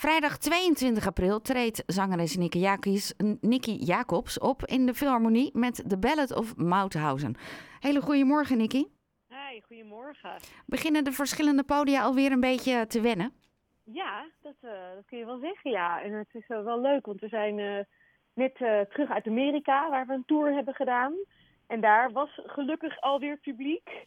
Vrijdag 22 april treedt zangeres Nicky Jacobs, Nicky Jacobs op in de Philharmonie met The Ballad of Mauthausen. Hele goedemorgen, Nicky. Hi, goedemorgen. Beginnen de verschillende podia alweer een beetje te wennen? Ja, dat, uh, dat kun je wel zeggen, ja. En het is uh, wel leuk, want we zijn uh, net terug uit Amerika, waar we een tour hebben gedaan. En daar was gelukkig alweer publiek.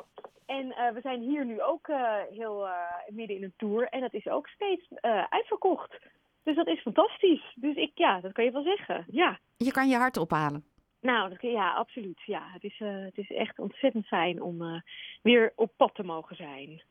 En uh, we zijn hier nu ook uh, heel uh, midden in een tour. En dat is ook steeds uitverkocht. Dus dat is fantastisch. Dus ik, ja, dat kan je wel zeggen. Ja. Je kan je hart ophalen. Nou, dat, ja, absoluut. Ja, het is, het is echt ontzettend fijn om weer op pad te mogen zijn.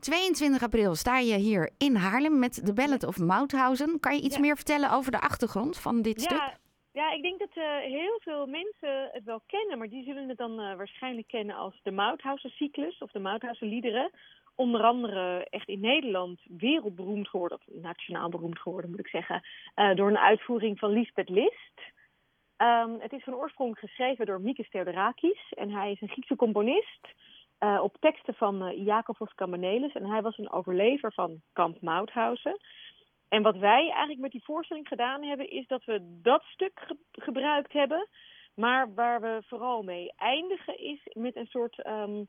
22 april sta je hier in Haarlem met de Ballad of Mauthausen. Kan je iets Ja. meer vertellen over de achtergrond van dit stuk? Ja, ik denk dat eh, heel veel mensen het wel kennen, maar die zullen het dan eh, waarschijnlijk kennen als de Mauthausen-cyclus of de Mauthausen-liederen. Onder andere echt in Nederland wereldberoemd geworden, of nationaal beroemd geworden moet ik zeggen, eh, door een uitvoering van Lisbeth List. Ehm, het is van oorsprong geschreven door Mikis Theodorakis en hij is een Griekse componist op teksten van Iakobos Kambanelis en hij was een overlever van kamp Mauthausen. En wat wij eigenlijk met die voorstelling gedaan hebben, is dat we dat stuk ge gebruikt hebben. Maar waar we vooral mee eindigen is met een soort um,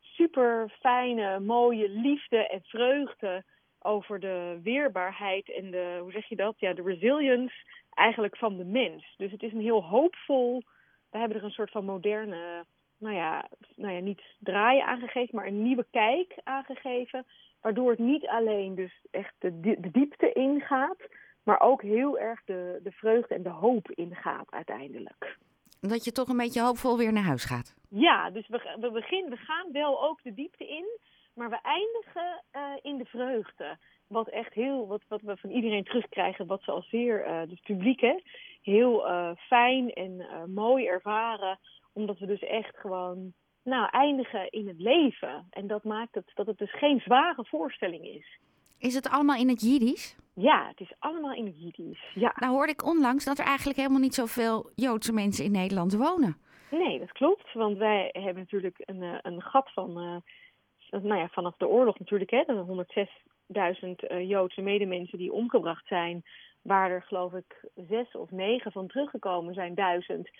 super fijne, mooie liefde en vreugde over de weerbaarheid en de, hoe zeg je dat? Ja, de resilience eigenlijk van de mens. Dus het is een heel hoopvol, we hebben er een soort van moderne, nou ja, nou ja niet draaien aangegeven, maar een nieuwe kijk aangegeven waardoor het niet alleen dus echt de, de diepte ingaat, maar ook heel erg de, de vreugde en de hoop ingaat uiteindelijk. Dat je toch een beetje hoopvol weer naar huis gaat. Ja, dus we, we, beginnen, we gaan wel ook de diepte in, maar we eindigen uh, in de vreugde. Wat echt heel, wat, wat we van iedereen terugkrijgen, wat ze al zeer, uh, het publiek, hè, heel uh, fijn en mooi ervaren. Omdat we dus echt gewoon nou, eindigen in het leven. En dat maakt het dat het dus geen zware voorstelling is. Is het allemaal in het Jiddisch? Ja, het is allemaal in het Jiddisch. Ja. Nou hoorde ik onlangs dat er eigenlijk helemaal niet zoveel Joodse mensen in Nederland wonen. Nee, dat klopt. Want wij hebben natuurlijk een, een gat van, uh, nou ja, vanaf de oorlog natuurlijk, hè, 106.000 uh, Joodse medemensen die omgebracht zijn. Waar er geloof ik zes of negen van teruggekomen zijn, duizend.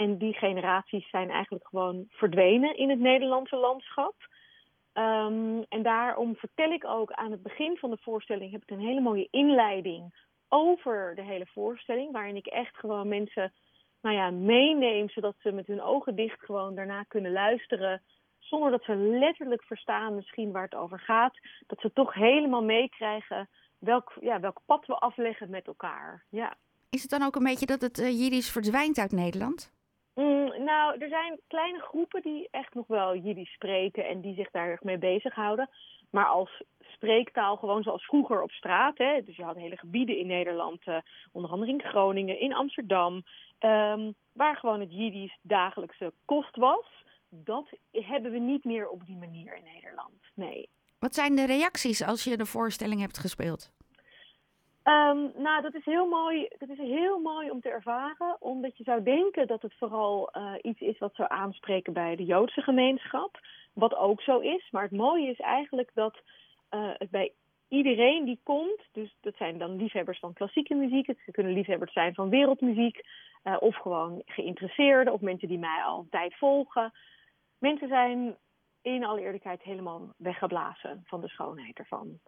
En die generaties zijn eigenlijk gewoon verdwenen in het Nederlandse landschap. Um, en daarom vertel ik ook aan het begin van de voorstelling heb ik een hele mooie inleiding over de hele voorstelling. Waarin ik echt gewoon mensen nou ja, meeneem, zodat ze met hun ogen dicht gewoon daarna kunnen luisteren. Zonder dat ze letterlijk verstaan misschien waar het over gaat. Dat ze toch helemaal meekrijgen welk, ja, welk pad we afleggen met elkaar. Ja. Is het dan ook een beetje dat het uh, Jiddisch verdwijnt uit Nederland? Mm, nou, er zijn kleine groepen die echt nog wel Jiddisch spreken en die zich daar mee bezighouden. Maar als spreektaal, gewoon zoals vroeger op straat. Hè, dus je had hele gebieden in Nederland, uh, onder andere in Groningen, in Amsterdam, um, waar gewoon het Jiddisch dagelijkse kost was. Dat hebben we niet meer op die manier in Nederland. Nee. Wat zijn de reacties als je de voorstelling hebt gespeeld? Um, nou, dat is heel mooi. Dat is heel mooi om te ervaren, omdat je zou denken dat het vooral uh, iets is wat zou aanspreken bij de Joodse gemeenschap, wat ook zo is. Maar het mooie is eigenlijk dat uh, het bij iedereen die komt, dus dat zijn dan liefhebbers van klassieke muziek, het kunnen liefhebbers zijn van wereldmuziek, uh, of gewoon geïnteresseerden, of mensen die mij al tijd volgen. Mensen zijn in alle eerlijkheid helemaal weggeblazen van de schoonheid ervan.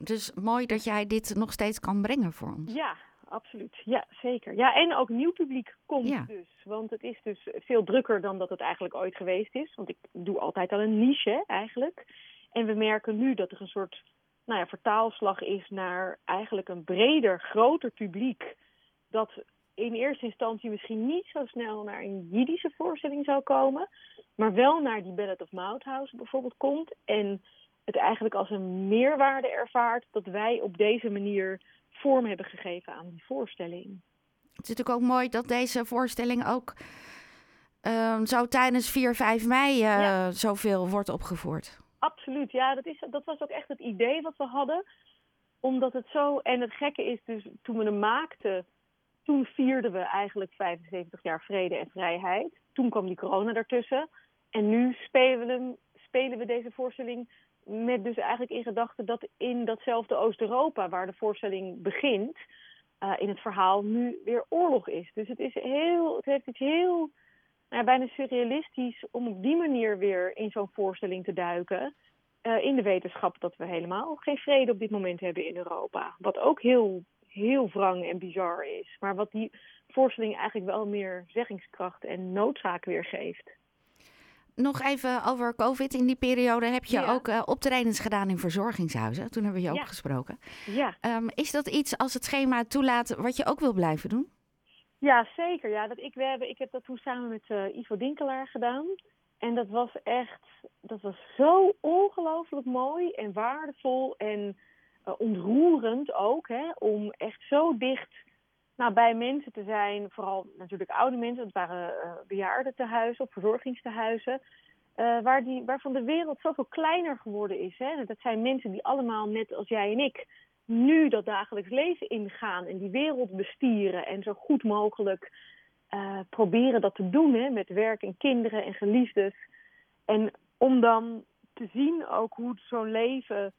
Dus mooi dat jij dit nog steeds kan brengen voor ons. Ja, absoluut. Ja, zeker. Ja, en ook nieuw publiek komt Ja. dus. Want het is dus veel drukker dan dat het eigenlijk ooit geweest is. Want ik doe altijd al een niche eigenlijk. En we merken nu dat er een soort nou ja, vertaalslag is naar eigenlijk een breder, groter publiek. Dat in eerste instantie misschien niet zo snel naar een Jiddische voorstelling zou komen. Maar wel naar die Ballad of Mauthausen bijvoorbeeld komt. En het eigenlijk als een meerwaarde ervaart dat wij op deze manier vorm hebben gegeven aan die voorstelling. Het is natuurlijk ook mooi dat deze voorstelling ook ehm, zo tijdens 4, 5 mei Ja. zoveel wordt opgevoerd. Absoluut, ja, dat, is, dat was ook echt het idee wat we hadden. Omdat het zo, en het gekke is dus, toen we hem maakten, toen vierden we eigenlijk 75 jaar vrede en vrijheid. Toen kwam die corona ertussen. En nu spelen we, hem, spelen we deze voorstelling met dus eigenlijk in gedachten dat in datzelfde Oost-Europa, waar de voorstelling begint, uh, in het verhaal nu weer oorlog is. Dus het, is heel, het heeft heel nou, bijna surrealistisch om op die manier weer in zo'n voorstelling te duiken. Uh, in de wetenschap dat we helemaal geen vrede op dit moment hebben in Europa. Wat ook heel, heel wrang en bizar is. Maar wat die voorstelling eigenlijk wel meer zeggingskracht en noodzaak weer geeft. Nog even over COVID. In die periode heb je ook uh, optredens gedaan in verzorgingshuizen. Toen hebben we je ook gesproken. Ja. Um, is dat iets als het schema toelaat wat je ook wil blijven doen? Ja, zeker. Ja, dat ik, we hebben, ik heb dat toen samen met uh, Ivo Dinkelaar gedaan. En dat was echt, dat was zo ongelooflijk mooi en waardevol en uh, ontroerend ook. Hè, om echt zo dicht nou, bij mensen te zijn. Vooral natuurlijk oude mensen, het waren uh, bejaardentehuizen of verzorgingstehuizen. Uh, waar die, waarvan de wereld zoveel kleiner geworden is. Hè. Dat zijn mensen die allemaal, net als jij en ik, nu dat dagelijks leven ingaan en die wereld bestieren en zo goed mogelijk uh, proberen dat te doen hè, met werk en kinderen en geliefdes. En om dan te zien ook hoe zo'n leven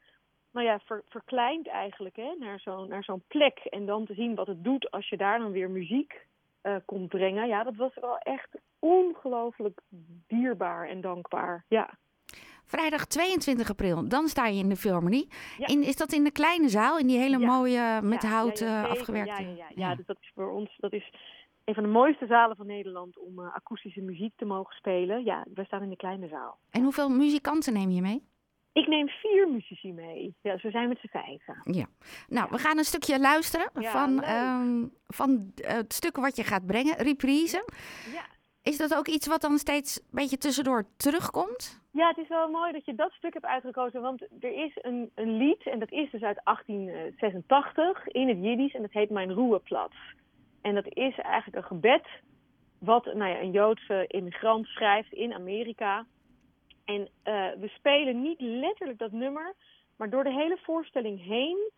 nou ja, ver, verkleint eigenlijk hè, naar zo'n naar zo'n plek. En dan te zien wat het doet als je daar dan weer muziek uh, komt brengen. Ja, dat was wel echt ongelooflijk dierbaar en dankbaar. Ja. Vrijdag 22 april, dan sta je in de Philharmonie. Ja. In, is dat in de kleine zaal, in die hele ja. mooie met ja, hout uh, afgewerkte? Ja, ja, ja. dus dat is voor ons dat is een van de mooiste zalen van Nederland om uh, akoestische muziek te mogen spelen. Ja, we staan in de kleine zaal. En hoeveel muzikanten neem je mee? Ik neem vier muzici mee. Ja, dus we zijn met z'n vijven. Ja. Nou, we gaan een stukje luisteren van, um, van het stuk wat je gaat brengen, reprise. Ja. Is dat ook iets wat dan steeds een beetje tussendoor terugkomt? Ja, het is wel mooi dat je dat stuk hebt uitgekozen. Want er is een, een lied, en dat is dus uit 1886 in het Jiddisch. En dat heet Mijn Ruheplatz. En dat is eigenlijk een gebed wat nou ja, een Joodse immigrant schrijft in Amerika. En uh, we spelen niet letterlijk dat nummer, maar door de hele voorstelling heen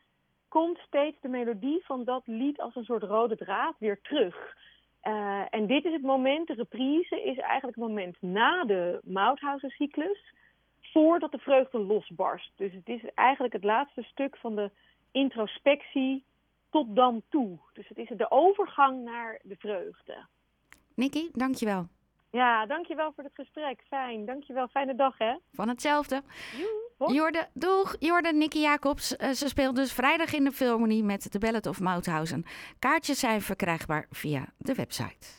komt steeds de melodie van dat lied als een soort rode draad weer terug. Uh, en dit is het moment, de reprise is eigenlijk het moment na de Mauthausen-cyclus, voordat de vreugde losbarst. Dus het is eigenlijk het laatste stuk van de introspectie tot dan toe. Dus het is de overgang naar de vreugde. Nikki, dankjewel. Ja, dankjewel voor het gesprek. Fijn. Dankjewel. Fijne dag, hè? Van hetzelfde. Jorde, doeg. Jorde, Nicky Jacobs. Uh, ze speelt dus vrijdag in de Philharmonie met The Ballad of Mauthausen. Kaartjes zijn verkrijgbaar via de website.